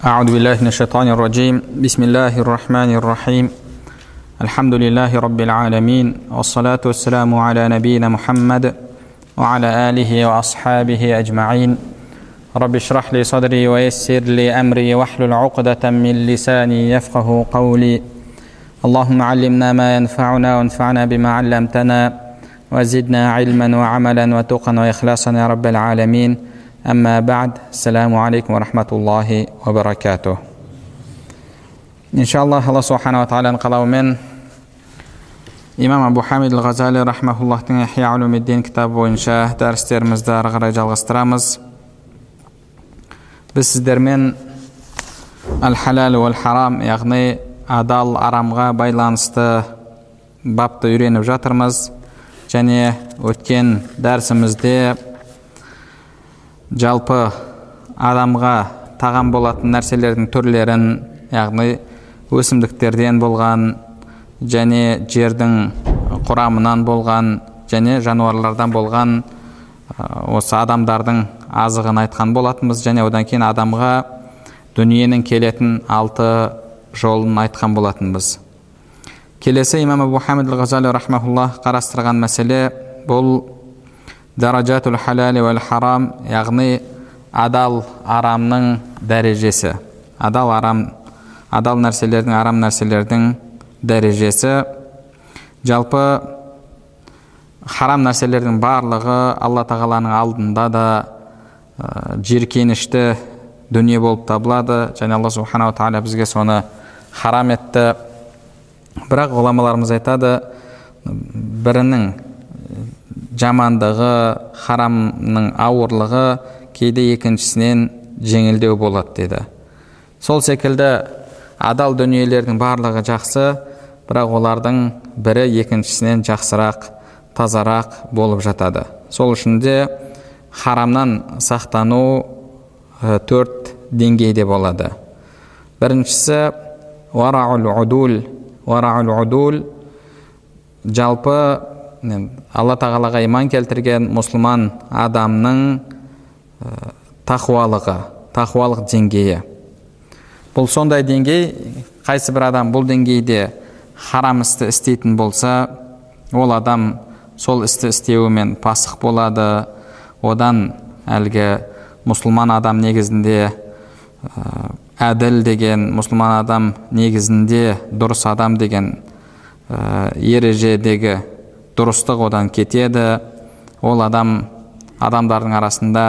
أعوذ بالله من الشيطان الرجيم. بسم الله الرحمن الرحيم. الحمد لله رب العالمين والصلاة والسلام على نبينا محمد وعلى آله وأصحابه أجمعين. رب اشرح لي صدري ويسر لي أمري واحلل عقدة من لساني يفقه قولي. اللهم علمنا ما ينفعنا وانفعنا بما علمتنا وزدنا علما وعملا وتقا وإخلاصا يا رب العالمين. أما بعد السلام عليكم ورحمة الله وبركاته إن شاء الله الله سبحانه وتعالى қалауымен имам абу хамид ал ғазали рахмауллахтың ихя улумиддин кітабы бойынша дәрістерімізді ары қарай жалғастырамыз біз сіздермен әл халал уәл харам яғни адал арамға байланысты бапты үйреніп жатырмыз және өткен дәрісімізде жалпы адамға тағам болатын нәрселердің түрлерін яғни өсімдіктерден болған және жердің құрамынан болған және жануарлардан болған осы адамдардың азығын айтқан болатынбыз. Және одан кейін адамға дүниенің келетін алты жолын айтқан болатынбыз. Келесі имам абу хамид қарастырған мәселе бұл даражатул халали уәл харам яғни адал арамның дәрежесі адал арам адал нәрселердің арам нәрселердің дәрежесі жалпы харам нәрселердің барлығы алла тағаланың алдында да ә, жиіркенішті дүние болып табылады және алла субханала тағала бізге соны харам етті бірақ ғұламаларымыз айтады бірінің жамандығы харамның ауырлығы кейде екіншісінен жеңілдеу болады деді. Сол секілді адал дүниелердің барлығы жақсы бірақ олардың бірі екіншісінен жақсырақ тазарақ болып жатады. Сол үшін де харамнан сақтану төрт деңгейде болады. Біріншісі вараул удул вараул удул жалпы алла тағалаға иман келтірген мұсылман адамның тақуалығы тақуалық деңгейі. Бұл сондай деңгей қайсы бір адам бұл деңгейде харам істі істейтін болса ол адам сол істі істеуімен пасық болады. Одан әлгі мұсылман адам негізінде әділ деген мұсылман адам негізінде дұрыс адам деген ережедегі дұрыстық одан кетеді. Ол адам адамдардың арасында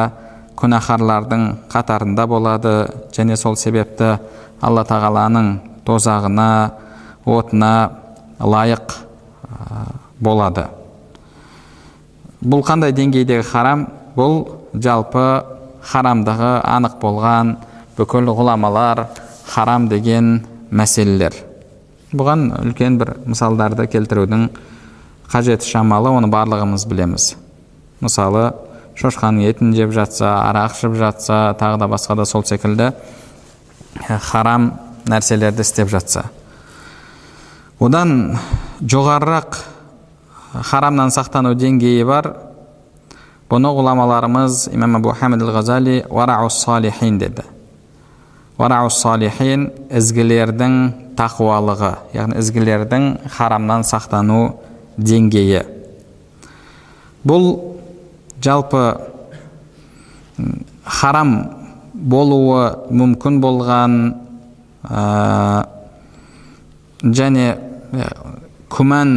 күнәһарлардың қатарында болады. Және сол себепті алла тағаланың тозағына отына лайық болады. Бұл қандай деңгейдегі харам? Бұл жалпы харамдығы анық болған бүкіл ғұламалар харам деген мәселелер. Бұған үлкен бір мысалдарды келтірудің қажеті шамалы оны барлығымыз білеміз. Мысалы шошқаның етін жеп жатса арақ ішіп жатса тағы да басқа да сол секілді харам нәрселерді істеп жатса. Одан жоғарырақ харамнан сақтану деңгейі бар. Бұны ғұламаларымыз имам абу хамид ал ғазали варау салихин деді. Варау салихин ізгілердің тақуалығы яғни ізгілердің харамнан сақтану деңгейі. Бұл жалпы харам болуы мүмкін болған ә, және күмән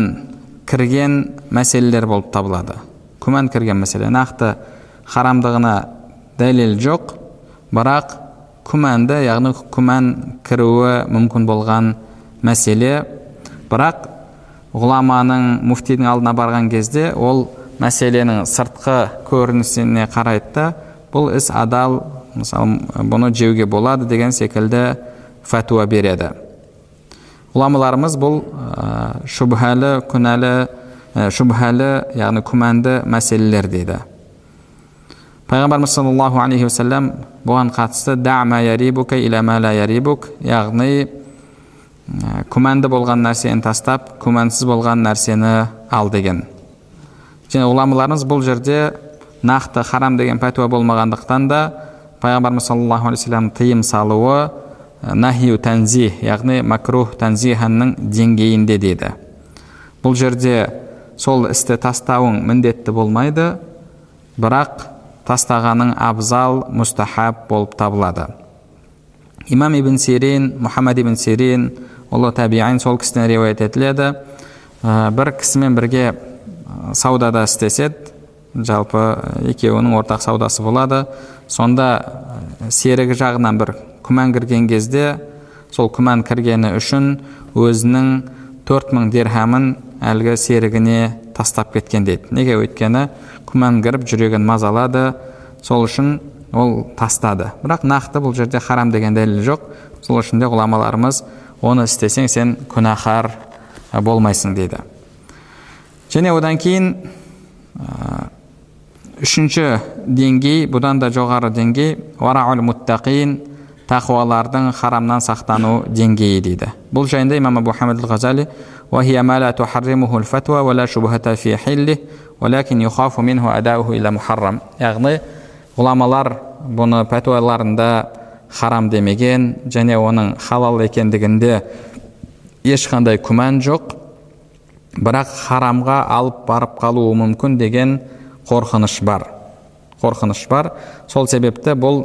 кірген мәселелер болып табылады. Күмән кірген мәселе. Нақты харамдығына дәлел жоқ бірақ күмәнді яғни күмән кіруі мүмкін болған мәселе. Бірақ ғұламаның муфтидің алдына барған кезде ол мәселенің сыртқы көрінісіне қарайды да бұл іс адал мысалы бұны жеуге болады деген секілді фәтуа береді. Ғұламаларымыз бұл ә, шүбхәлі күнәлі ә, яғни күмәнді мәселелер дейді. Пайғамбарымыз саллаллаху алейхи уассалам бұған қатысты яғни күмәнді болған нәрсені тастап күмәнсіз болған нәрсені ал деген. Және ғұламаларымыз бұл жерде нақты харам деген пәтуа болмағандықтан да пайғамбарымыз саллаллаху алейхи вассалам тыйым салуы нахию тәнзих яғни макрух тәнзиханның деңгейінде дейді. Бұл жерде сол істі тастауың міндетті болмайды бірақ тастағаның абзал мұстахаб болып табылады. Имам ибн сирин мұхаммад ибн сирин ұлы табиин сол кісіден риуаят етіледі бір кісімен бірге саудада істеседі жалпы екеуінің ортақ саудасы болады сонда серігі жағынан бір күмән кірген кезде сол күмән кіргені үшін өзінің төрт мың дирхамын әлгі серігіне тастап кеткен дейді неге өйткені күмән кіріп жүрегін мазалады сол үшін ол тастады бірақ нақты бұл жерде харам деген дәлел жоқ сол үшін де ғұламаларымыз оны істесең сен күнәһар болмайсың дейді және одан кейін үшінші деңгей бұдан да жоғары деңгей вараул муттақин тақуалардың харамнан сақтану деңгейі дейді бұл жайында имам абу хамид ғазали وهي ما لا تحرمه الفتوى ولا شبهة في حله ولكن يخاف منه أداؤه إلى محرم яғни ғұламалар бұны пәтуаларында харам демеген және оның халал екендігінде ешқандай күмән жоқ. Бірақ харамға алып барып қалуы мүмкін деген қорқыныш бар. Қорқыныш бар. Сол себепті бұл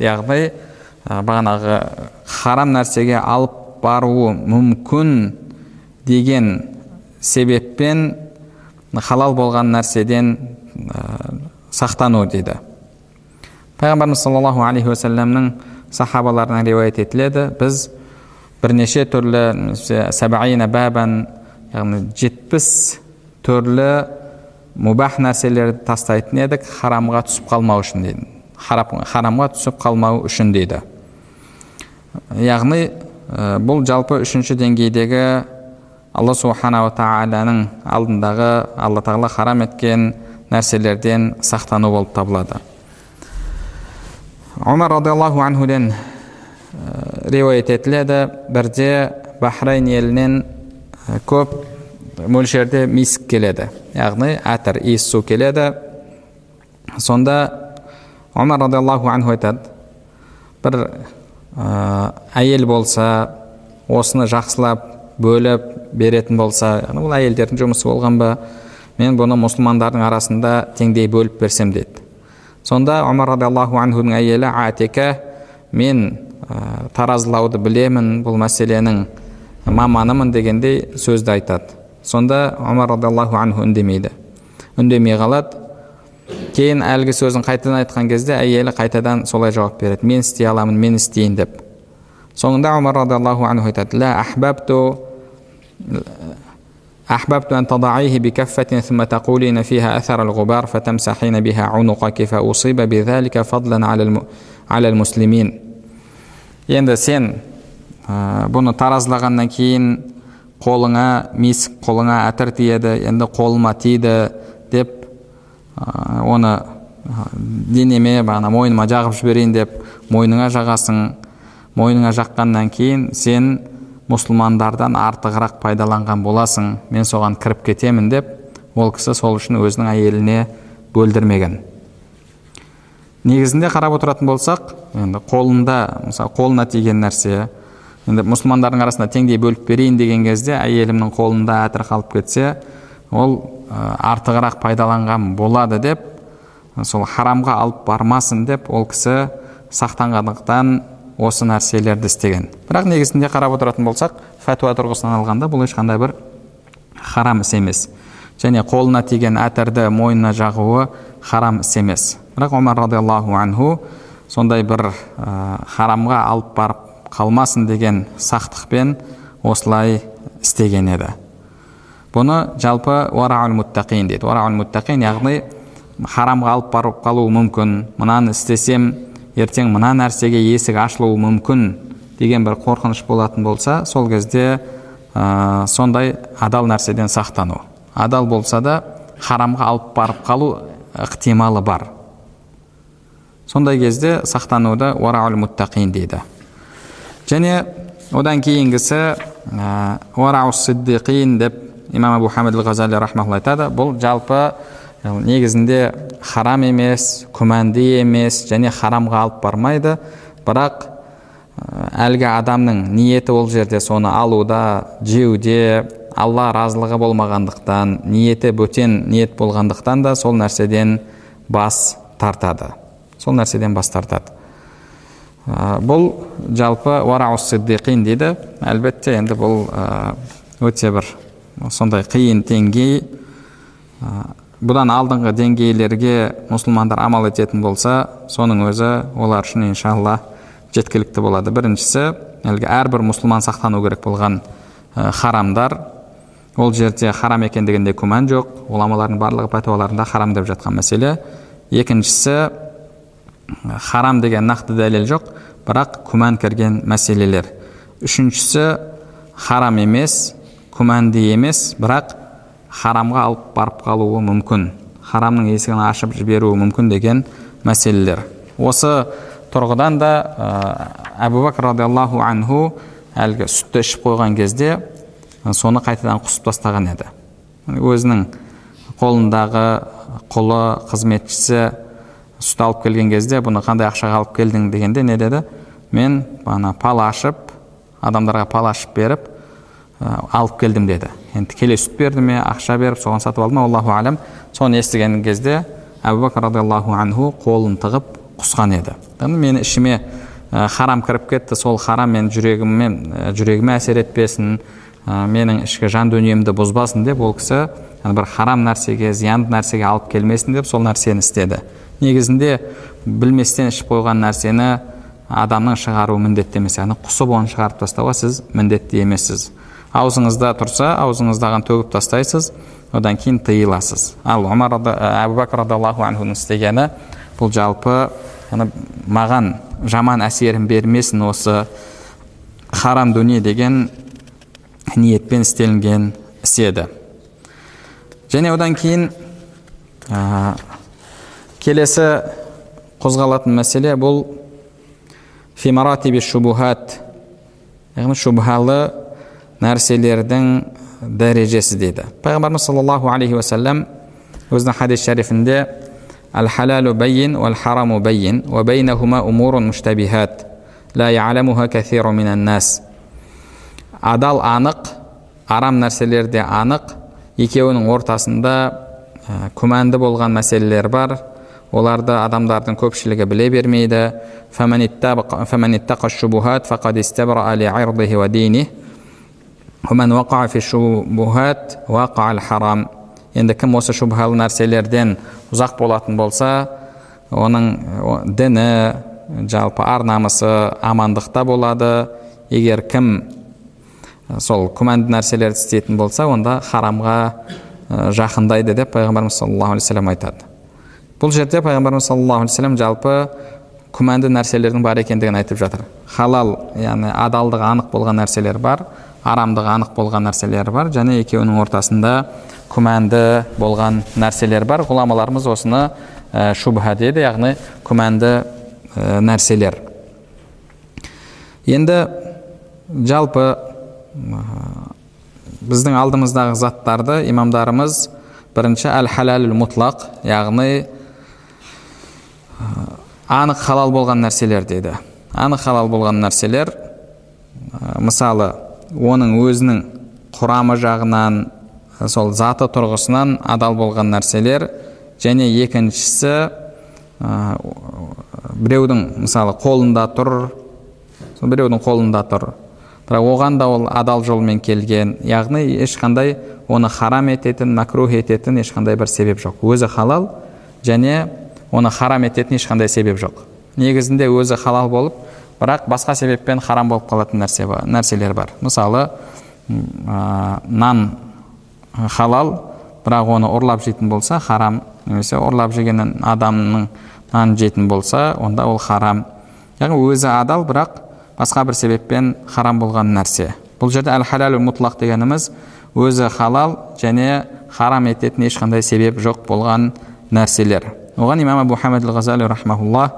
яғни бағанағы харам нәрсеге алып баруы мүмкін деген себеппен халал болған нәрседен сақтану дейді. Пайғамбарымыз саллаллаху алейхи уассаламның сахабаларынан риуаят етіледі біз бірнеше түрлі сәбәина бәбән яғни жетпіс түрлі мубах нәрселерді тастайтын едік харамға түсіп қалмау үшін дейді харамға түсіп қалмау үшін дейді яғни бұл жалпы үшінші деңгейдегі алла субханала тағаланың алдындағы алла тағала харам еткен нәрселерден сақтану болып табылады омар радиаллаху анхуден риуаят етіледі бірде бахрейн елінен көп мөлшерде миск келеді яғни әтір иіс су келеді сонда омар радиаллаху анху айтады бір ә, әйел болса осыны жақсылап бөліп беретін болса бұл әйелдердің жұмысы болған ба мен бұны мұсылмандардың арасында теңдей бөліп берсем дейді сонда омар радиаллаху анхудың әйелі атика мен ә, таразылауды білемін бұл мәселенің маманымын дегендей сөзді айтады. Сонда омар радиаллаху анху үндемейді. Үндемей қалады. Кейін әлгі сөзін қайтадан айтқан кезде әйелі қайтадан солай жауап береді. Мен істей аламын мен істейін деп. Соңында омар радиаллаху анху айтады. أحببت أن تضعيه بكفة ثم تقولين فيها أثر الغبار فتمسحين بها عنقك فأصيب بذلك فضلا على على المسلمين енді сен бұны таразылағаннан кейін қолыңа миск қолыңа әтір тиеді енді қолыма тиді деп оны денеме бағана мойныма жағып жіберейін деп мойныңа жағасың мойныңа жаққаннан кейін сен мұсылмандардан артығырақ пайдаланған боласың мен соған кіріп кетемін деп ол кісі сол үшін өзінің әйеліне бөлдірмеген. Негізінде қарап отыратын болсақ енді қолында мысалы қолына тиген нәрсе енді мұсылмандардың арасында теңдей бөліп берейін деген кезде әйелімнің қолында әтір қалып кетсе ол артығырақ пайдаланған болады деп сол харамға алып бармасын деп ол кісі сақтанғандықтан осы нәрселерді істеген. Бірақ негізінде қарап отыратын болсақ фәтуа тұрғысынан алғанда бұл ешқандай бір харам іс емес. Және қолына тиген әтірді мойнына жағуы харам іс емес. Бірақ омар радиаллаху анху сондай бір ә, харамға алып барып қалмасын деген сақтықпен осылай істеген еді. Бұны жалпы уараул муттақин дейді. Уараул муттақин яғни харамға алып барып қалуы мүмкін. Мынаны істесем ертең мына нәрсеге есік ашылуы мүмкін деген бір қорқыныш болатын болса сол кезде ә, сондай адал нәрседен сақтану. Адал болса да харамға алып барып қалу ықтималы бар. Сондай кезде сақтануды уараул муттақин дейді. Және одан кейінгісі ә, сиддиқин деп имам абу хамид ғазали айтады. Бұл жалпы негізінде харам емес күмәнді емес және харамға алып бармайды. Бірақ әлгі адамның ниеті ол жерде соны алуда жеуде алла разылығы болмағандықтан ниеті бөтен ниет болғандықтан да сол нәрседен бас тартады. Сол нәрседен бас тартады. Бұл жалпы сиддиқин дейді. Әлбетте енді бұл өте бір сондай қиын деңгей бұдан алдыңғы деңгейлерге мұсылмандар амал ететін болса соның өзі олар үшін иншалла жеткілікті болады. Біріншісі әлгі әрбір мұсылман сақтану керек болған ә, харамдар. Ол жерде харам екендігінде күмән жоқ ғұламалардың барлығы пәтуаларында харам деп жатқан мәселе. Екіншісі харам деген нақты дәлел жоқ бірақ күмән кірген мәселелер. Үшіншісі харам емес күмәнді емес бірақ харамға алып барып қалуы мүмкін харамның есігін ашып жіберуі мүмкін деген мәселелер. Осы тұрғыдан да ә, әбу бәкір радиаллаху анху әлгі сүтті ішіп қойған кезде соны қайтадан құсып тастаған еді. Өзінің қолындағы құлы қызметшісі сүт алып келген кезде бұны қандай ақшаға алып келдің? дегенде не? деді. Мен ана пал ашып адамдарға пал ашып беріп алып келдім деді. Енді тікелей сүт берді ме ақша беріп соған сатып алды ма аллаху алам соны естіген кезде әбу бәкір радиаллаху анху қолын тығып құсқан еді. Мен ішіме харам кіріп кетті. Сол харам мен жүрегіме жүрегіме әсер етпесін менің ішкі жан дүниемді бұзбасын деп ол кісі бір харам нәрсеге зиянды нәрсеге алып келмесін деп сол нәрсені істеді. Негізінде білместен ішіп қойған нәрсені адамның шығаруы міндетті емес. Яғни құсып оны шығарып тастауға сіз міндетті емессіз. Аузыңызда тұрса аузыңыздағын төгіп тастайсыз одан кейін тыйыласыз. Ал омар әбу бәкір радиаллаху анхудың істегені бұл жалпы маған жаман әсерін бермесін осы харам дүние деген ниетпен істелінген іс еді. Және одан кейін ә, келесі қозғалатын мәселе бұл фимаратиби шубухат. Яғни шубхалы нәрселердің дәрежесі дейді пайғамбарымыз саллаллаху алейхи уассалам өзінің хадис шәрифінде әл халалу байин уәл хараму байин уа байнахума умурун муштабихат ла я'ламуха кафиру минан нас адал анық арам нәрселер де анық екеуінің ортасында ә, күмәнді болған мәселелер бар оларды адамдардың көпшілігі біле бермейді енді кім осы шубхалы нәрселерден ұзақ болатын болса оның діні жалпы ар намысы амандықта болады егер кім сол күмәнді нәрселерді істейтін болса онда харамға жақындайды деп пайғамбарымыз саллаллаху алейхи вассалам айтады бұл жерде пайғамбарымыз саллаллаху алейхи вассалам жалпы күмәнді нәрселердің бар екендігін айтып жатыр халал яғни адалдығы анық болған нәрселер бар арамдығы анық болған нәрселер бар. Және екеуінің ортасында күмәнді болған нәрселер бар. Ғұламаларымыз осыны ә, шубха деді яғни күмәнді ә, нәрселер. Енді жалпы ә, біздің алдымыздағы заттарды имамдарымыз бірінші әл халәл мұтлақ яғни анық халал болған нәрселер дейді. Анық халал болған нәрселер мысалы оның өзінің құрамы жағынан сол заты тұрғысынан адал болған нәрселер. Және екіншісі ә, біреудің мысалы қолында тұр біреудің қолында тұр. Бірақ оған да ол адал жолмен келген. Яғни ешқандай оны харам ететін мәкрух ететін ешқандай бір себеп жоқ. Өзі халал және оны харам ететін ешқандай себеп жоқ. Негізінде өзі халал болып бірақ басқа себеппен харам болып қалатын нәрсе нәрселер бар. Мысалы ә, нан халал бірақ оны ұрлап жейтін болса харам немесе ұрлап жеген адамның нанын жейтін болса онда ол харам. Яғни өзі адал бірақ басқа бір себеппен харам болған нәрсе. Бұл жерде әл халал мұтлақ дегеніміз өзі халал және харам ететін ешқандай себеп жоқ болған нәрселер. Оған имам абу хамид ғазали рахмаулла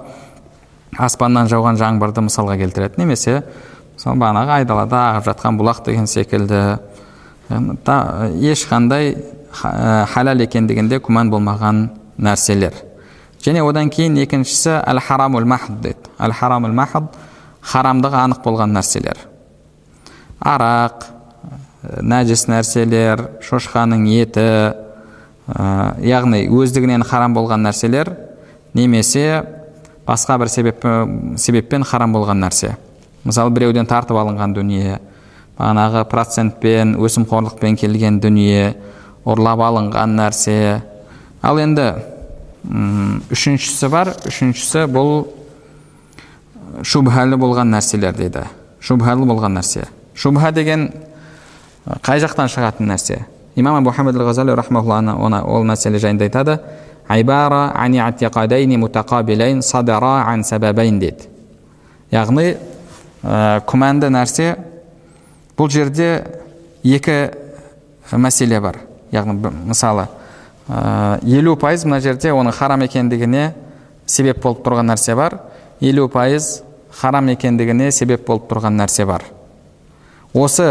аспаннан жауған жаңбырды мысалға келтіреді. Немесе мысалы бағанағы айдалада ағып жатқан бұлақ деген секілді ешқандай халал екендігінде күмән болмаған нәрселер. Және одан кейін екіншісі әл харамул махд дейді. Әл харамул махд харамдығы анық болған нәрселер. Арақ нәжіс нәрселер шошқаның еті яғни өздігінен харам болған нәрселер немесе басқа бір себеп, себеппен харам болған нәрсе. Мысалы біреуден тартып алынған дүние бағанағы процентпен өсімқорлықпен келген дүние ұрлап алынған нәрсе. Ал енді үшіншісі бар. Үшіншісі бұл шубхалы болған нәрселер дейді. Шубхалы болған нәрсе. Шубха деген қай жақтан шығатын нәрсе? Имам абу хамид ғазали ол мәселе жайында айтады. Дейді яғни күмәнді нәрсе бұл жерде екі мәселе бар яғни мысалы елу пайыз мына жерде оның харам екендігіне себеп болып тұрған нәрсе бар елу пайыз харам екендігіне себеп болып тұрған нәрсе бар осы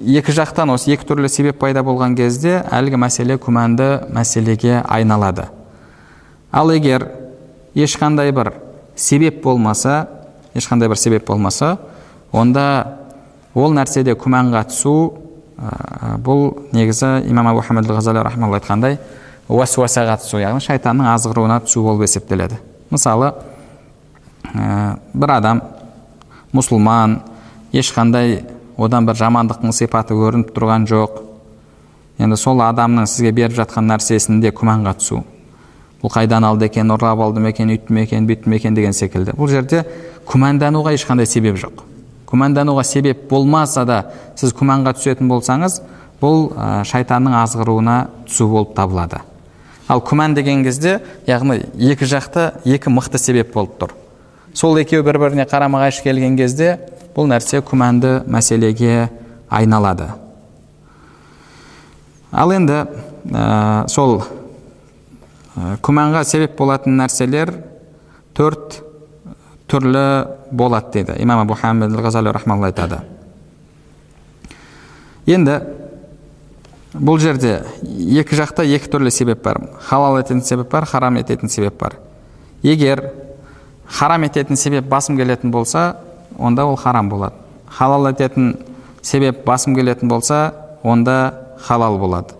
екі жақтан осы екі түрлі себеп пайда болған кезде әлгі мәселе күмәнді мәселеге айналады. Ал егер ешқандай бір себеп болмаса ешқандай бір себеп болмаса онда ол нәрседе күмәнға түсу ә, бұл негізі имам абу хамид ғазали айтқандай уәсуасаға түсу яғни шайтанның азғыруына түсу болып есептеледі. Мысалы ә, бір адам мұсылман ешқандай одан бір жамандықтың сипаты көрініп тұрған жоқ. Енді сол адамның сізге беріп жатқан нәрсесінде күмәнға түсу. Бұл қайдан алды екен ұрлап алды ма екен үйтті ме екен бүйтті ме екен деген секілді. Бұл жерде күмәндануға ешқандай себеп жоқ. Күмәндануға себеп болмаса да сіз күмәнға түсетін болсаңыз бұл шайтанның азғыруына түсу болып табылады. Ал күмән деген кезде яғни екі жақты екі мықты себеп болып тұр. Сол екеуі бір біріне қарама қайшы келген кезде бұл нәрсе күмәнді мәселеге айналады. Ал енді ә, сол ә, күмәнға себеп болатын нәрселер төрт түрлі болады дейді. Имам абу хамид айтады. Енді бұл жерде екі жақта екі түрлі себеп бар. Халал ететін себеп бар харам ететін себеп бар. Егер харам ететін себеп басым келетін болса онда ол харам болады. Халал ететін себеп басым келетін болса онда халал болады.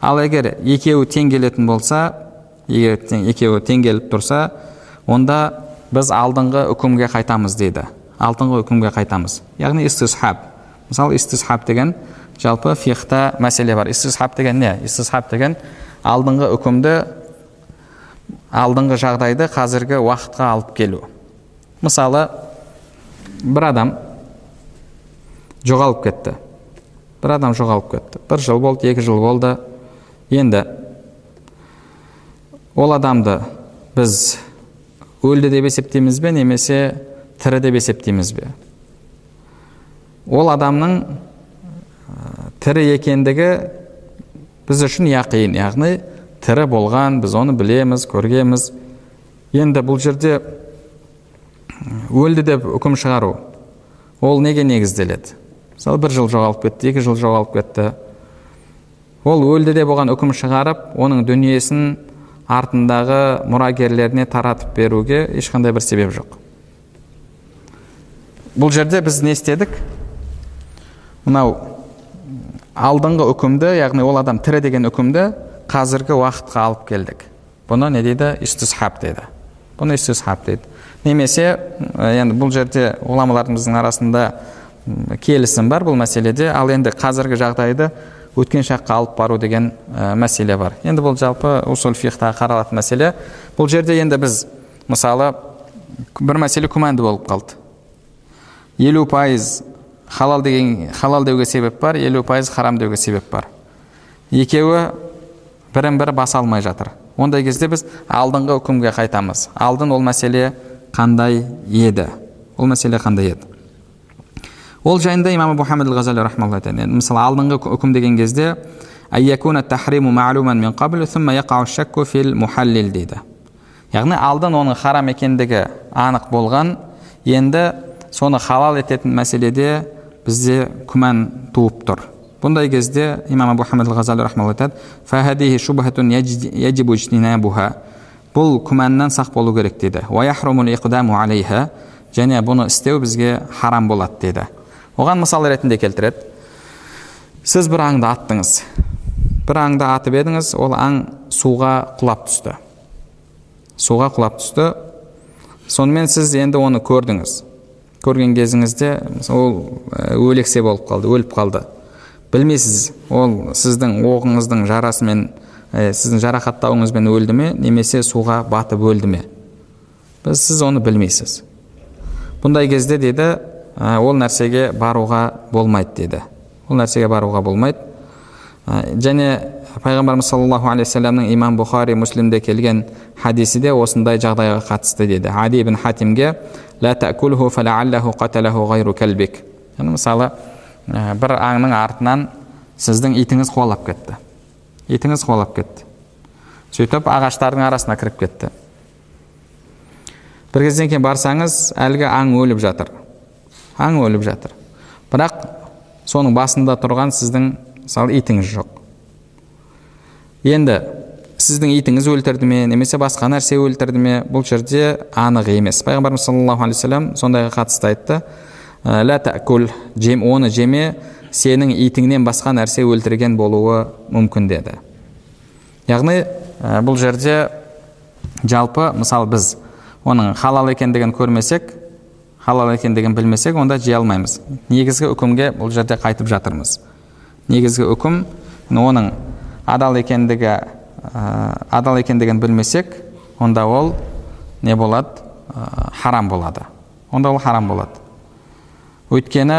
Ал егер екеуі тең келетін болса егер екеуі тең келіп тұрса онда біз алдыңғы үкімге қайтамыз дейді. Алдыңғы үкімге қайтамыз. Яғни истисхаб. Мысалы истисхаб деген жалпы фихта мәселе бар. Истисхаб деген не? Истисхаб деген алдыңғы үкімді алдыңғы жағдайды қазіргі уақытқа алып келу. Мысалы бір адам жоғалып кетті. бір адам жоғалып кетті. бір жыл болды екі жыл болды. Енді ол адамды біз өлді деп есептейміз бе немесе тірі деп есептейміз бе? ол адамның тірі екендігі біз үшін яқин яғни тірі болған біз оны білеміз көргенбіз енді бұл жерде өлді деп үкім шығару ол неге негізделеді? Мысалы бір жыл жоғалып кетті екі жыл жоғалып кетті. Ол өлді деп оған үкім шығарып оның дүниесін артындағы мұрагерлеріне таратып беруге ешқандай бір себеп жоқ. Бұл жерде біз не істедік? Мынау алдыңғы үкімді яғни ол адам тірі деген үкімді қазіргі уақытқа алып келдік. Бұны не дейді? Истисхаб дейді. Бұны истисхаб дейді. Немесе енді бұл жерде ғұламаларымыздың арасында келісім бар бұл мәселеде. Ал енді қазіргі жағдайды өткен шаққа алып бару деген ә, мәселе бар. Енді бұл жалпы усул фихтағы қаралатын мәселе. Бұл жерде енді біз мысалы бір мәселе күмәнді болып қалды. елу пайыз халал деген халал деуге себеп бар елу пайыз харам деуге себеп бар. Екеуі бірін бірі баса алмай жатыр. Ондай кезде біз алдыңғы үкімге қайтамыз. Алдын ол мәселе қандай еді? Ол мәселе қандай еді? Ол жайында имам хамид ғазали айтады. Мысалы алдыңғы үкім деген кезде дейді. Яғни алдын оның харам екендігі анық болған енді соны халал ететін мәселеде бізде күмән туып тұр. Бұндай кезде имам абу ғазали айтады бұл күмәннен сақ болу керек дейді және бұны істеу бізге харам болады деді оған мысал ретінде келтіреді сіз бір аңды аттыңыз бір аңды атып едіңіз ол аң суға құлап түсті суға құлап түсті сонымен сіз енді оны көрдіңіз көрген кезіңізде ол өлексе болып қалды өліп қалды білмейсіз. Ол сіздің оғыңыздың жарасымен ә, сіздің жарақаттауыңызбен өлді ме немесе суға батып өлді ме? Біз сіз оны білмейсіз. Бұндай кезде деді ол нәрсеге баруға болмайды деді. Ол нәрсеге баруға болмайды. Және пайғамбарымыз саллаллаху алейхи вассаламның имам бұхари муслимде келген хадисі де осындай жағдайға қатысты деді. Ади ибн хатимге мысалы бір аңның артынан сіздің итіңіз қуалап кетті. Итіңіз қуалап кетті. Сөйтіп ағаштардың арасына кіріп кетті. Бір кезден кейін барсаңыз әлгі аң өліп жатыр. Аң өліп жатыр. Бірақ соның басында тұрған сіздің мысалы итіңіз жоқ. Енді сіздің итіңіз өлтірді ме немесе басқа нәрсе өлтірді ме бұл жерде анық емес. Пайғамбарымыз саллаллаху алейхи сондайға қатысты айтты. «Ә, жем, оны жеме сенің итіңнен басқа нәрсе өлтірген болуы мүмкін деді. Яғни ә, бұл жерде жалпы мысалы біз оның халал екендігін көрмесек халал екендігін білмесек онда жей алмаймыз. Негізгі үкімге бұл жерде қайтып жатырмыз. Негізгі үкім оның адал екендігі ә, адал екендігін білмесек онда ол не болады? Ә, харам болады. Онда ол харам болады. Өйткені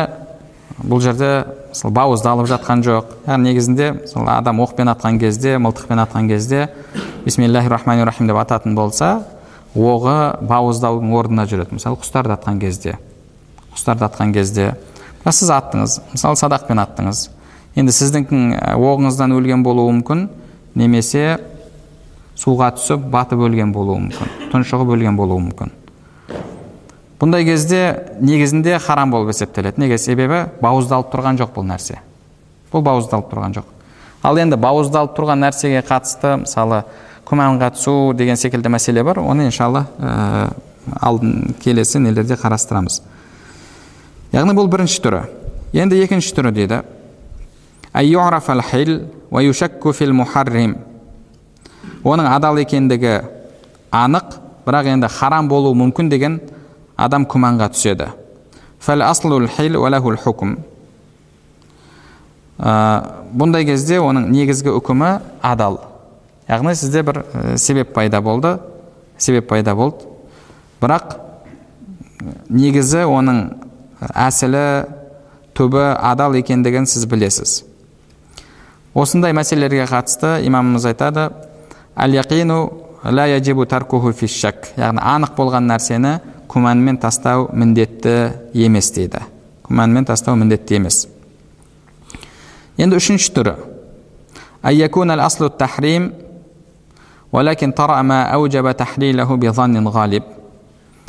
бұл жерде мысалы бауыздалып жатқан жоқ. Яғни негізінде сол адам оқпен атқан кезде мылтықпен атқан кезде бисмиллахи рахмани рахим деп ататын болса оғы бауыздаудың орнына жүреді. Мысалы құстарды атқан кезде. Құстарды атқан кезде. Сіз аттыңыз мысалы садақпен аттыңыз. Енді сіздің оғыңыздан өлген болуы мүмкін немесе суға түсіп батып өлген болуы мүмкін тұншығып өлген болуы мүмкін. Бұндай кезде негізінде харам болып есептеледі. Неге? Себебі бауыздалып тұрған жоқ бұл нәрсе. Бұл бауыздалып тұрған жоқ. Ал енді бауыздалып тұрған нәрсеге қатысты мысалы күмәнға түсу деген секілді мәселе бар. Оны иншалла ә, алдын келесі нелерде қарастырамыз. Яғни бұл бірінші түрі. Енді екінші түрі дейді. Оның адал екендігі анық бірақ енді харам болуы мүмкін деген адам күмәнға түседі бұндай кезде оның негізгі үкімі адал яғни сізде бір себеп пайда болды себеп пайда болды бірақ негізі оның әсілі түбі адал екендігін сіз білесіз осындай мәселелерге қатысты имамымыз айтады яғни анық болған нәрсені күмәнмен тастау міндетті емес дейді күмәнмен тастау міндетті емес енді үшінші түрі ولكن طرأ ما أوجب تحليله بظن غالب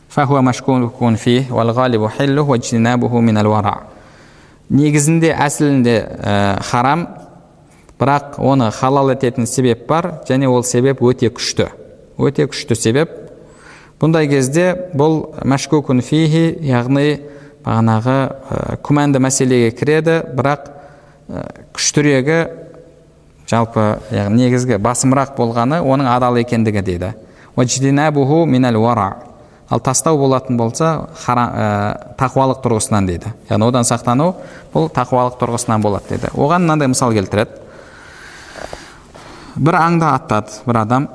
فهو مشكوك فيه والغالب حله واجتنابه من الورع негізінде әсілінде ә, харам бірақ оны халал ететін себеп бар және ол себеп өте күшті өте күшті себеп бұндай кезде бұл мәшкукун фихи яғни бағанағы ә, күмәнді мәселеге кіреді бірақ ә, күштірегі жалпы яғни негізгі басымырақ болғаны оның адал екендігі дейді. Ал тастау болатын болса хара, ә, тақуалық тұрғысынан дейді. Яғни одан сақтану бұл тақуалық тұрғысынан болады дейді. Оған мынандай мысал келтіреді. Бір аңды аттады бір адам.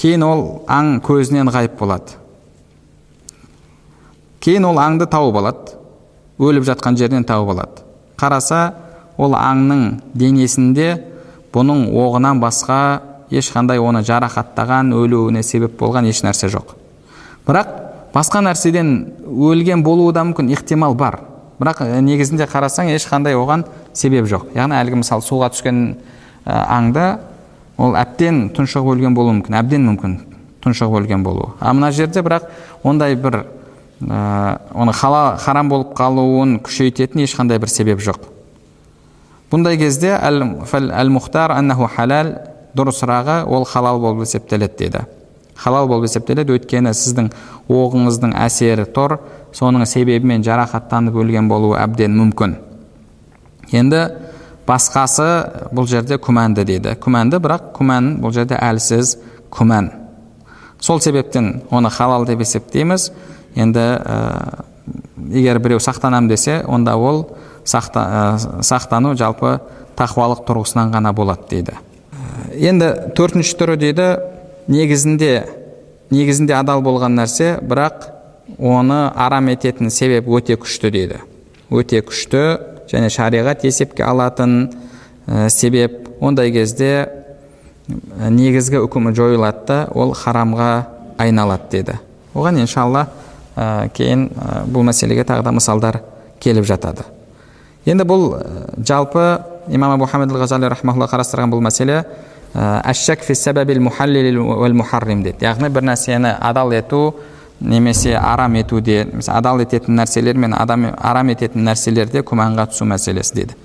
Кейін ол аң көзінен ғайып болады кейін ол аңды тауып алады өліп жатқан жерінен тауып алады қараса ол аңның денесінде бұның оғынан басқа ешқандай оны жарақаттаған өлуіне себеп болған еш нәрсе жоқ бірақ басқа нәрседен өлген болуы да мүмкін ықтимал бар бірақ негізінде қарасаң ешқандай оған себеп жоқ яғни әлгі мысалы суға түскен аңда ол әбден тұншығып өлген болуы мүмкін әбден мүмкін тұншығып өлген болуы. А мына жерде бірақ ондай бір ә, оны хала, харам болып қалуын күшейтетін ешқандай бір себеп жоқ. Бұндай кезде әл мұхтар аннаху халал дұрысырағы ол халал болып есептеледі дейді. Халал болып есептеледі өйткені сіздің оғыңыздың әсері тұр соның себебімен жарақаттанып өлген болуы әбден мүмкін. Енді басқасы бұл жерде күмәнді дейді. Күмәнді бірақ күмән бұл жерде әлсіз күмән. Сол себептен оны халал деп есептейміз. Енді ә, егер біреу сақтанам десе онда ол сақта, ә, сақтану жалпы тақуалық тұрғысынан ғана болады дейді. Енді төртінші түрі дейді негізінде негізінде адал болған нәрсе бірақ оны арам ететін себеп өте күшті дейді. Өте күшті және шариғат есепке алатын ә, себеп ондай кезде негізгі үкімі жойылады да ол харамға айналады деді. Оған иншалла ә, кейін ә, бұл мәселеге тағы да мысалдар келіп жатады. Енді бұл жалпы имам абу ғазали қарастырған бұл мәселе әшшак фи мухаррим дейді. Яғни бір нәрсені адал ету немесе арам етуде адал ететін нәрселер мен адам арам ететін нәрселерде күмәнға түсу мәселесі дейді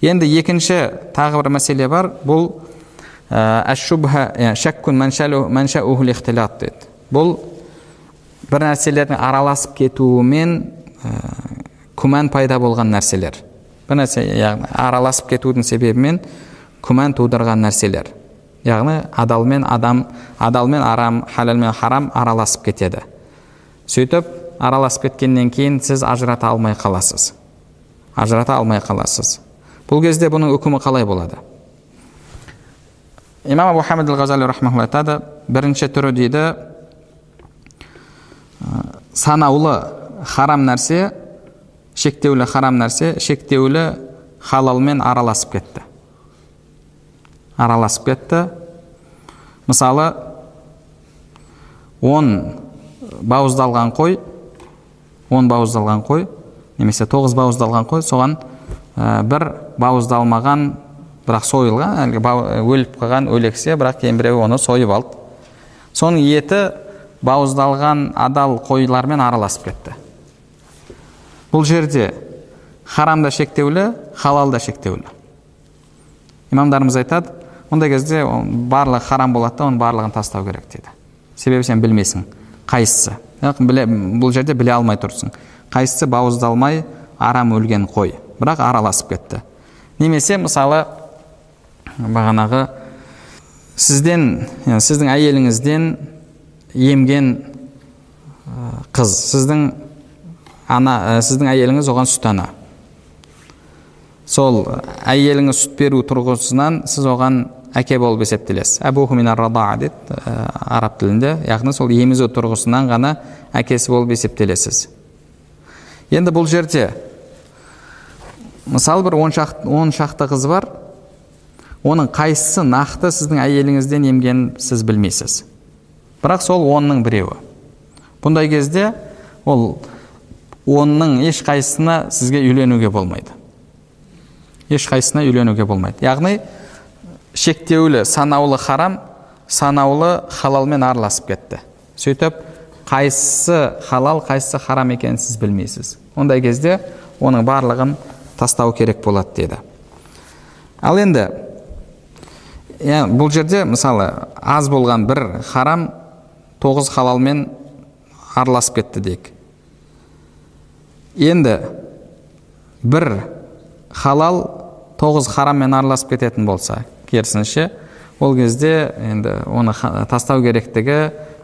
енді екінші тағы бір мәселе бар. Бұл дейді бұл бір нәрселердің араласып кетуімен күмән пайда болған нәрселер. Бір нәрсе яғни араласып кетудің себебімен күмән тудырған нәрселер. Яғни адал мен адам адал мен арам халал мен харам араласып кетеді. Сөйтіп араласып кеткеннен кейін сіз ажырата алмай қаласыз. Ажырата алмай қаласыз. Бұл кезде бұның үкімі қалай болады? Имам абу хамид айтады бірінші түрі дейді санаулы харам нәрсе шектеулі харам нәрсе шектеулі халалмен араласып кетті. Араласып кетті. Мысалы он бауыздалған қой он бауыздалған қой немесе тоғыз бауыздалған қой соған ә, бір бауыздалмаған бірақ сойылған әлгі өліп қалған өлексе бірақ кейбіреу оны сойып алды. Соның еті бауыздалған адал қойлармен араласып кетті. Бұл жерде харам да шектеулі халал да шектеулі. Имамдарымыз айтады ондай кезде барлығы харам болады да оның барлығын тастау керек дейді себебі сен білмейсің. Қайсысы? Бұл жерде біле алмай тұрсың. Қайсысы бауыздалмай арам өлген қой. Бірақ араласып кетті. Немесе мысалы бағанағы сізден сіздің әйеліңізден емген қыз. Сіздің ана сіздің әйеліңіз оған сүт ана. Сол әйеліңіз сүт беру тұрғысынан сіз оған әке болып есептелесіз. Дейді араб тілінде. Яғни сол емізу тұрғысынан ғана әкесі болып есептелесіз. Енді бұл жерде мысалы бір он шақты, он шақты қыз бар. Оның қайсысы нақты сіздің әйеліңізден емгенін сіз білмейсіз. Бірақ сол онның біреуі. Бұндай кезде ол онның ешқайсысына сізге үйленуге болмайды. Ешқайсысына үйленуге болмайды. Яғни шектеулі санаулы харам санаулы халалмен араласып кетті. Сөйтіп қайсысы халал қайсысы харам екенін сіз білмейсіз. Ондай кезде оның барлығын тастау керек болады деді. Ал енді я, бұл жерде мысалы аз болған бір харам тоғыз халалмен араласып кетті дейік. Енді бір халал тоғыз хараммен араласып кететін болса керісінше ол кезде енді оны тастау керектігі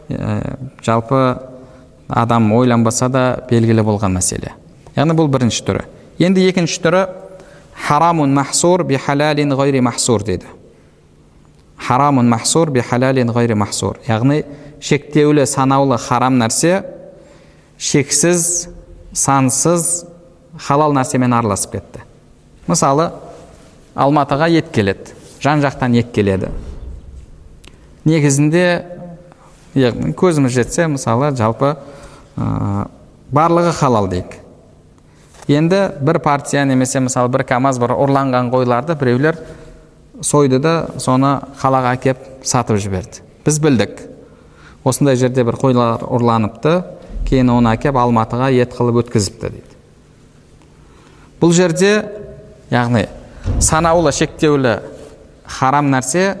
ә, жалпы адам ойланбаса да белгілі болған мәселе. Яғни бұл бірінші түрі. Енді екінші түрі харамун махсур би халалин ғайри махсур дейді. Харамун махсур би халалин ғайри махсур яғни шектеулі санаулы харам нәрсе шексіз сансыз халал нәрсемен араласып кетті. Мысалы алматыға ет келеді. Жан жақтан ет келеді. Негізінде көзіміз жетсе мысалы жалпы ә, барлығы халал дейік. Енді бір партия немесе мысалы бір камаз бір ұрланған қойларды біреулер сойды да соны қалаға әкеп сатып жіберді. Біз білдік. Осындай жерде бір қойлар ұрланыпты кейін оны әкеп алматыға ет қылып өткізіпті дейді. Бұл жерде яғни санаулы шектеулі харам нәрсе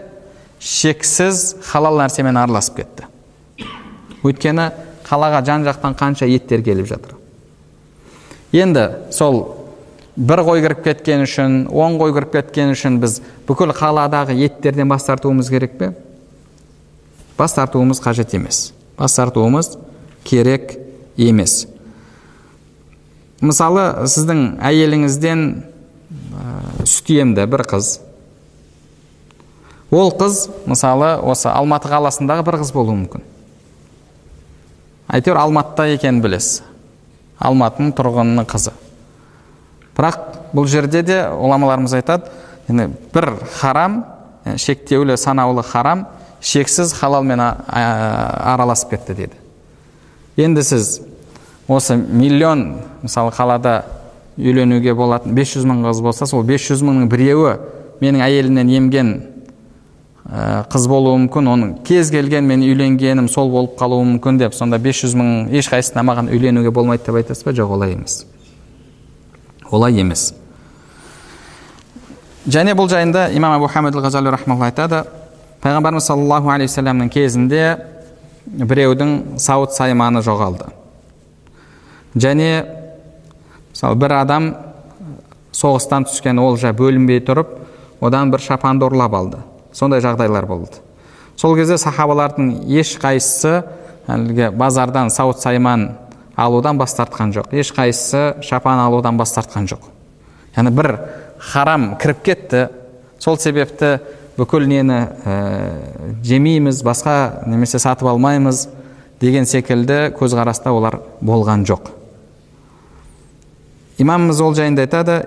шексіз халал нәрсемен араласып кетті өйткені қалаға жан жақтан қанша еттер келіп жатыр енді сол бір қой кіріп кеткен үшін он қой кіріп кеткен үшін біз бүкіл қаладағы еттерден бас тартуымыз керек пе бас тартуымыз қажет емес бас тартуымыз керек емес мысалы сіздің әйеліңізден ә, бір қыз ол қыз мысалы осы алматы қаласындағы бір қыз болуы мүмкін. Әйтеуір алматыда екенін білесіз. Алматының тұрғынының қызы. Бірақ бұл жерде де ғұламаларымыз айтады енді бір харам шектеулі санаулы харам шексіз халалмен араласып кетті деді енді сіз осы миллион мысалы қалада үйленуге болатын 500 мың қыз болса сол 500 мыңның біреуі менің әйелімнен емген қыз болуы мүмкін оның кез келген мен үйленгенім сол болып қалуы мүмкін деп сонда 500 мың ешқайсысына маған үйленуге болмайды деп айтасыз ба? Жоқ олай емес. Олай емес. Және бұл жайында имам абу хамид айтады пайғамбарымыз саллаллаху алейхи кезінде біреудің сауыт сайманы жоғалды. Және мысалы бір адам соғыстан түскен олжа бөлінбей тұрып одан бір шапанды ұрлап алды. Сондай жағдайлар болды. Сол кезде сахабалардың ешқайсысы әлгі базардан сауыт сайман алудан бас тартқан жоқ. Ешқайсысы шапан алудан бас тартқан жоқ. Яғни бір харам кіріп кетті. Сол себепті бүкіл нені ә, жемейміз басқа немесе сатып алмаймыз деген секілді көзқараста олар болған жоқ. Имамымыз ол жайында айтады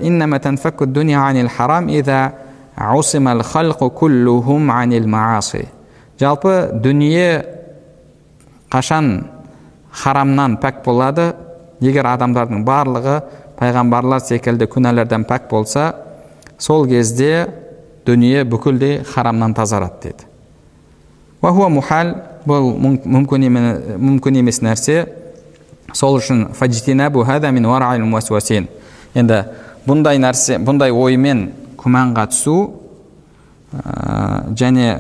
жалпы дүние қашан харамнан пәк болады? Егер адамдардың барлығы пайғамбарлар секілді күнәлардан пәк болса сол кезде дүние бүкілдей харамнан тазарады деді. Мухал бұл мүмкін мүмкін емес нәрсе. Сол үшін енді бұндай нәрсе бұндай оймен күмәнға түсу ә, және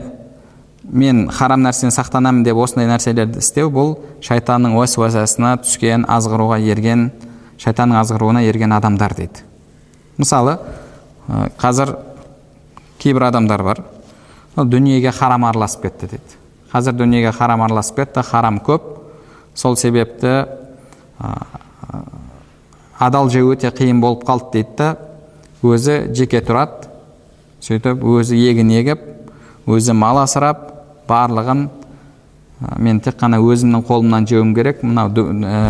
мен харам нәрседен сақтанамын деп осындай нәрселерді істеу бұл шайтанның уәсуасасына түскен азғыруға ерген шайтанның азғыруына ерген адамдар дейді. Мысалы қазір кейбір адамдар бар. Дүниеге харам араласып кетті дейді. Қазір дүниеге харам араласып кетті харам көп. Сол себепті ә, адал жеу өте қиын болып қалды дейді да өзі жеке тұрады сөйтіп өзі егін егіп өзі мал асырап барлығын мен тек қана өзімнің қолымнан жеуім керек мынау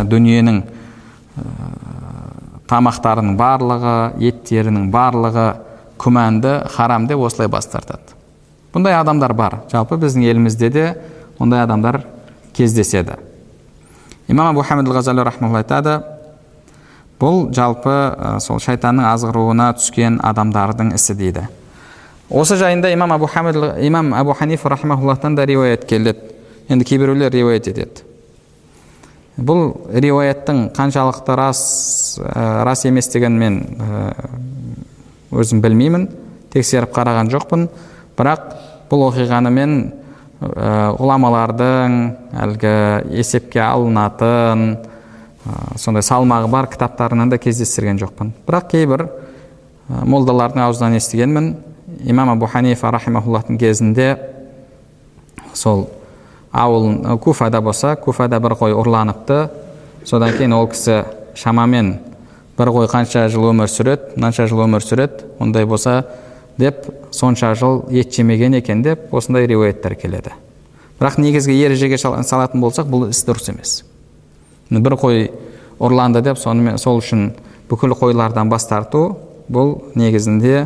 дүниенің тамақтарының барлығы еттерінің барлығы күмәнді харам деп осылай бас тартады бұндай адамдар бар жалпы біздің елімізде де ондай адамдар кездеседі имам абу хамид айтады бұл жалпы сол шайтанның азғыруына түскен адамдардың ісі дейді. Осы жайында имам абу хамид имам абу ханифа да риуаят келеді енді кейбіреулер риуаят етеді. Бұл риуаяттың қаншалықты рас ә, рас емес деген мен ә, өзім білмеймін. Тексеріп қараған жоқпын. Бірақ бұл оқиғаны мен ә, ғұламалардың әлгі есепке алынатын сондай салмағы бар кітаптарынан да кездестірген жоқпын. Бірақ кейбір молдалардың аузынан естігенмін. Имам абу ханифа рахимахуллахтың кезінде сол ауыл куфада болса куфада бір қой ұрланыпты. Содан кейін ол кісі шамамен бір қой қанша жыл өмір сүреді мынанша жыл өмір сүреді ондай болса деп сонша жыл ет жемеген екен деп осындай риуаяттар келеді. Бірақ негізгі ережеге салатын болсақ бұл іс дұрыс емес. Бір қой ұрланды деп сонымен сол үшін бүкіл қойлардан бас тарту бұл негізінде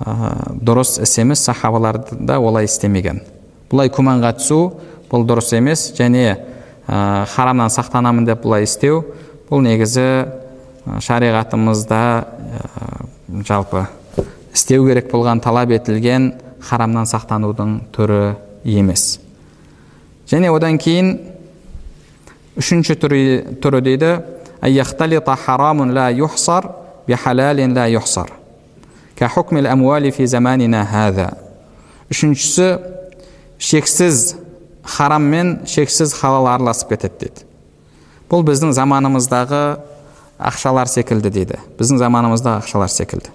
дұрыс іс емес сахабалар да олай істемеген бұлай күмәнға түсу бұл дұрыс емес және ә, харамнан сақтанамын деп бұлай істеу бұл негізі шариғатымызда ә, жалпы істеу керек болған талап етілген харамнан сақтанудың түрі емес және одан кейін үшінші түрі, түрі дейді үшіншісі шексіз харам мен шексіз халал араласып кетеді дейді. Бұл біздің заманымыздағы ақшалар секілді дейді. Біздің заманымыздағы ақшалар секілді.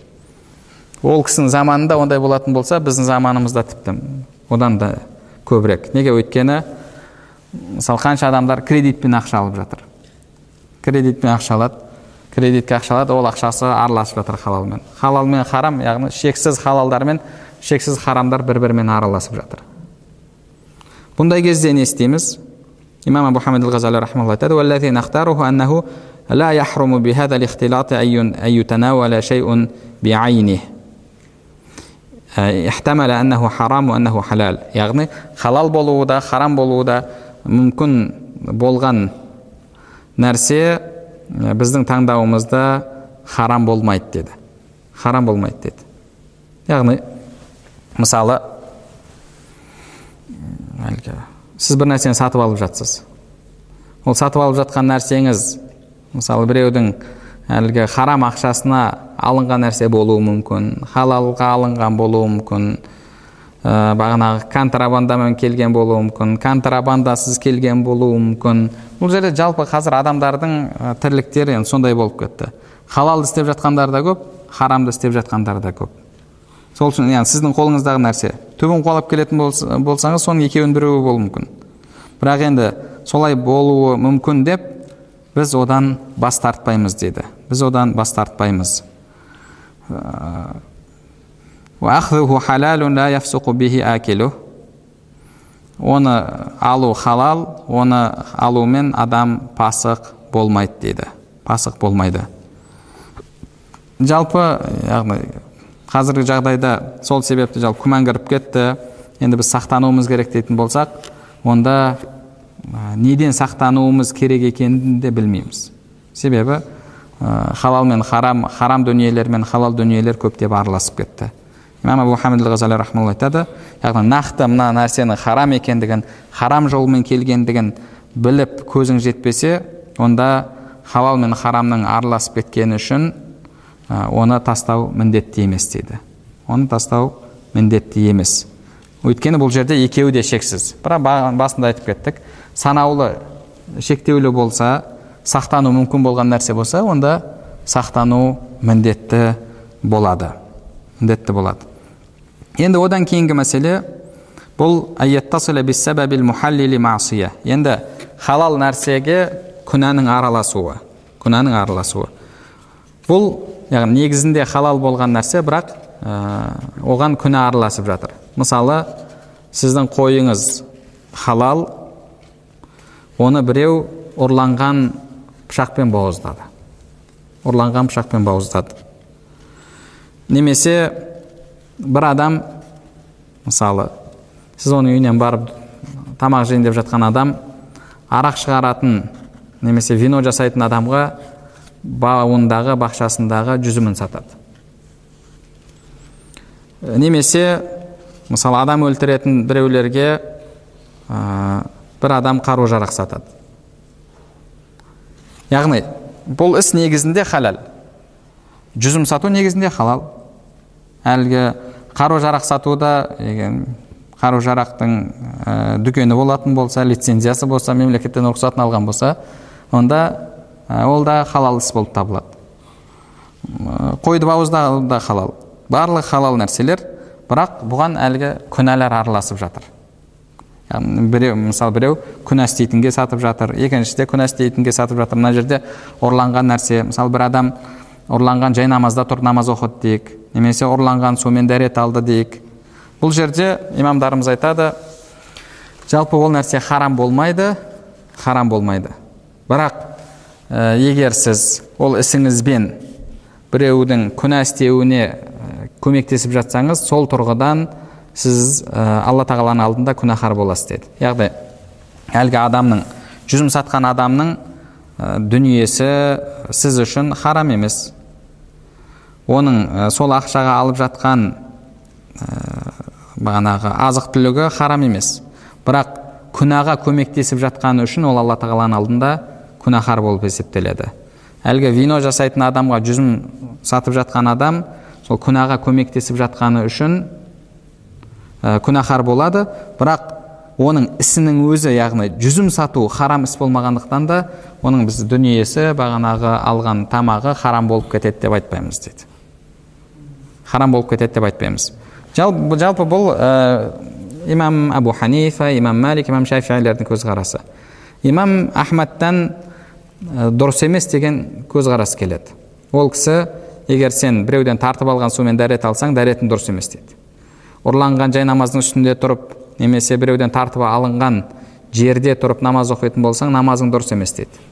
Ол кісінің заманында ондай болатын болса біздің заманымызда тіпті одан да көбірек. Неге? Өйткені мысалы қанша адамдар кредитпен ақша алып жатыр кредитпен ақша алады кредитке ақша алады ол ақшасы араласып жатыр халалмен халал мен харам яғни шексіз халалдар мен шексіз харамдар бір бірімен араласып жатыр бұндай кезде не істейміз имам абу хамид ғазали рахмалла айтады لا يحرم بهذا الاختلاط أن يتناول شيء بعينه احتمل أنه حرام وأنه حلال яғни халал болуы да харам болуы да мүмкін болған нәрсе біздің таңдауымызда харам болмайды деді. Харам болмайды деді. Яғни мысалы әлгі сіз бір нәрсені сатып алып жатсыз. Ол сатып алып жатқан нәрсеңіз мысалы біреудің әлгі харам ақшасына алынған нәрсе болуы мүмкін халалға алынған болуы мүмкін ә, бағанағы контрабандамен келген болуы мүмкін контрабандасыз келген болуы мүмкін. Бұл жерде жалпы қазір адамдардың ә, тірліктері енді сондай болып кетті. Халалды істеп жатқандар да көп харамды істеп жатқандар да көп. Сол үшін яғни сіздің қолыңыздағы нәрсе түбін қуалап келетін болсаңыз соның екеуінің біреуі болуы мүмкін. Бірақ енді солай болуы мүмкін деп біз одан бас тартпаймыз дейді. Біз одан бас тартпаймыз. Оны алу халал оны алумен адам пасық болмайды дейді. Пасық болмайды. Жалпы яғни қазіргі жағдайда сол себепті жалпы күмән кіріп кетті. Енді біз сақтануымыз керек дейтін болсақ онда неден сақтануымыз керек екенін де білмейміз. Себебі ә, халал мен харам харам дүниелер мен халал дүниелер көптеп араласып кетті. Имам абу хамид ғазали айтады яғни нақты мына нәрсенің харам екендігін харам жолмен келгендігін біліп көзің жетпесе онда халал мен харамның араласып кеткені үшін оны тастау міндетті емес дейді. Оны тастау міндетті емес. Өйткені бұл жерде екеуі де шексіз. Бірақ басында айтып кеттік санаулы шектеулі болса сақтану мүмкін болған нәрсе болса онда сақтану міндетті болады. Міндетті болады. Енді одан кейінгі мәселе бұл енді халал нәрсеге күнәнің араласуы күнәнің араласуы бұл яғни негізінде халал болған нәрсе бірақ ә, оған күнә араласып жатыр мысалы сіздің қойыңыз халал оны біреу ұрланған пышақпен бауыздады ұрланған пышақпен бауыздады немесе бір адам мысалы сіз оның үйінен барып тамақ жейін деп жатқан адам арақ шығаратын немесе вино жасайтын адамға бауындағы бақшасындағы жүзімін сатады немесе мысалы адам өлтіретін біреулерге ә, бір адам қару жарақ сатады яғни бұл іс негізінде халал жүзім сату негізінде халал әлгі қару жарақ сатуда қару жарақтың ә, дүкені болатын болса лицензиясы болса мемлекеттен рұқсатын алған болса онда Ә, ол да халал іс болып табылады. Қойды бауыздау да халал. Барлық халал нәрселер бірақ бұған әлгі күнәлар араласып жатыр. Яғни біреу мысалы біреу күнә істейтінге сатып жатыр екіншіде күнә істейтінге сатып жатыр. Мына жерде ұрланған нәрсе мысалы бір адам ұрланған жай намазда тұрып намаз оқыды дейік. Немесе ұрланған сумен дәрет алды дейік. Бұл жерде имамдарымыз айтады жалпы ол нәрсе харам болмайды харам болмайды. Бірақ ә, егер сіз ол ісіңізбен біреудің күнә істеуіне көмектесіп жатсаңыз сол тұрғыдан сіз ә, алла тағаланың алдында күнәһар боласыз деді. Яғни әлгі адамның жүзім сатқан адамның ә, дүниесі сіз үшін харам емес. Оның ә, сол ақшаға алып жатқан ә, бағанағы азық түлігі харам емес. Бірақ күнәға көмектесіп жатқаны үшін ол алла тағаланың алдында күнәһар болып есептеледі. Әлгі вино жасайтын адамға жүзім сатып жатқан адам сол күнәға көмектесіп жатқаны үшін ә, күнәһар болады. Бірақ оның ісінің өзі яғни жүзім сату харам іс болмағандықтан да оның біз дүниесі бағанағы алған тамағы харам болып кетеді деп айтпаймыз дейді харам болып кетеді деп айтпаймыз жалпы, бұл ә, имам абу ханифа имам малик имам шафилердің көзқарасы имам ахмадтан ә, дұрыс емес деген көзқарас келеді ол кісі егер сен біреуден тартып алған сумен дәрет алсаң дәретің дұрыс емес дейді ұрланған жай намаздың үстінде тұрып немесе біреуден тартып алынған жерде тұрып намаз оқитын болсаң намазың дұрыс емес дейді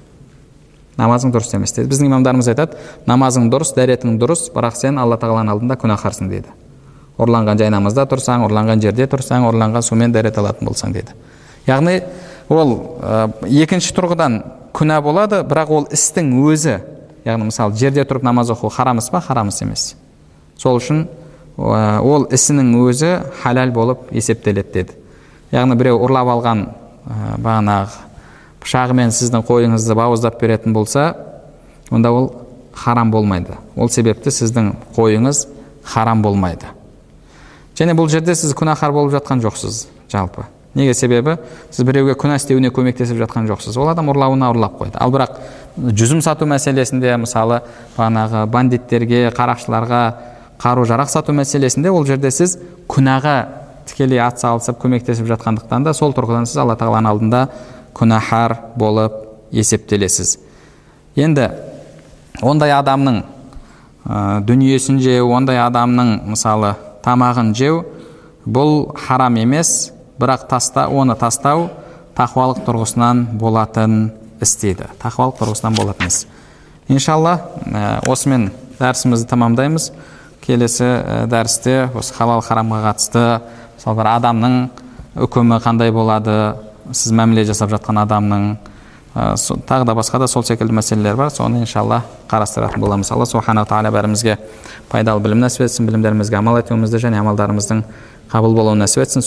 намазың дұрыс емес дейді. Біздің имамдарымыз айтады намазың дұрыс дәретің дұрыс бірақ сен алла тағаланың алдында күнәһарсың дейді. Ұрланған жай намазда тұрсаң ұрланған жерде тұрсаң ұрланған сумен дәрет алатын болсаң дейді. Яғни ол ә, екінші тұрғыдан күнә болады бірақ ол істің өзі яғни мысалы жерде тұрып намаз оқу харам іс па? Харам іс емес. Сол үшін ол ісінің өзі халал болып есептеледі деді яғни біреу ұрлап алған ә, бағанағы пышағымен сіздің қойыңызды бауыздап беретін болса онда ол харам болмайды. Ол себепті сіздің қойыңыз харам болмайды. Және бұл жерде сіз күнәһар болып жатқан жоқсыз жалпы. Неге себебі? Сіз біреуге күнә істеуіне көмектесіп жатқан жоқсыз. Ол адам ұрлауына ұрлап қойды. Ал бірақ жүзім сату мәселесінде мысалы бағанағы бандиттерге қарақшыларға қару жарақ сату мәселесінде ол жерде сіз күнәға тікелей атсалысып көмектесіп жатқандықтан да сол тұрғыдан сіз алла тағаланың алдында күнәһар болып есептелесіз. Енді ондай адамның ә, дүниесін жеу ондай адамның мысалы тамағын жеу бұл харам емес бірақ таста оны тастау тақуалық тұрғысынан болатын іс дейді. Тақуалық тұрғысынан болатын іс. Иншалла ә, осымен дәрісімізді тамамдаймыз келесі ә, дәрісте осы халал харамға қатысты мысалы бір адамның үкімі қандай болады сіз мәміле жасап жатқан адамның ә, тағы да басқа да сол секілді мәселелер бар. Соны иншалла қарастыратын боламыз. Алла субханала тағала бәрімізге пайдалы білім нәсіп етсін білімдерімізге амал етуімізді және амалдарымыздың қабыл болуын нәсіп етсін.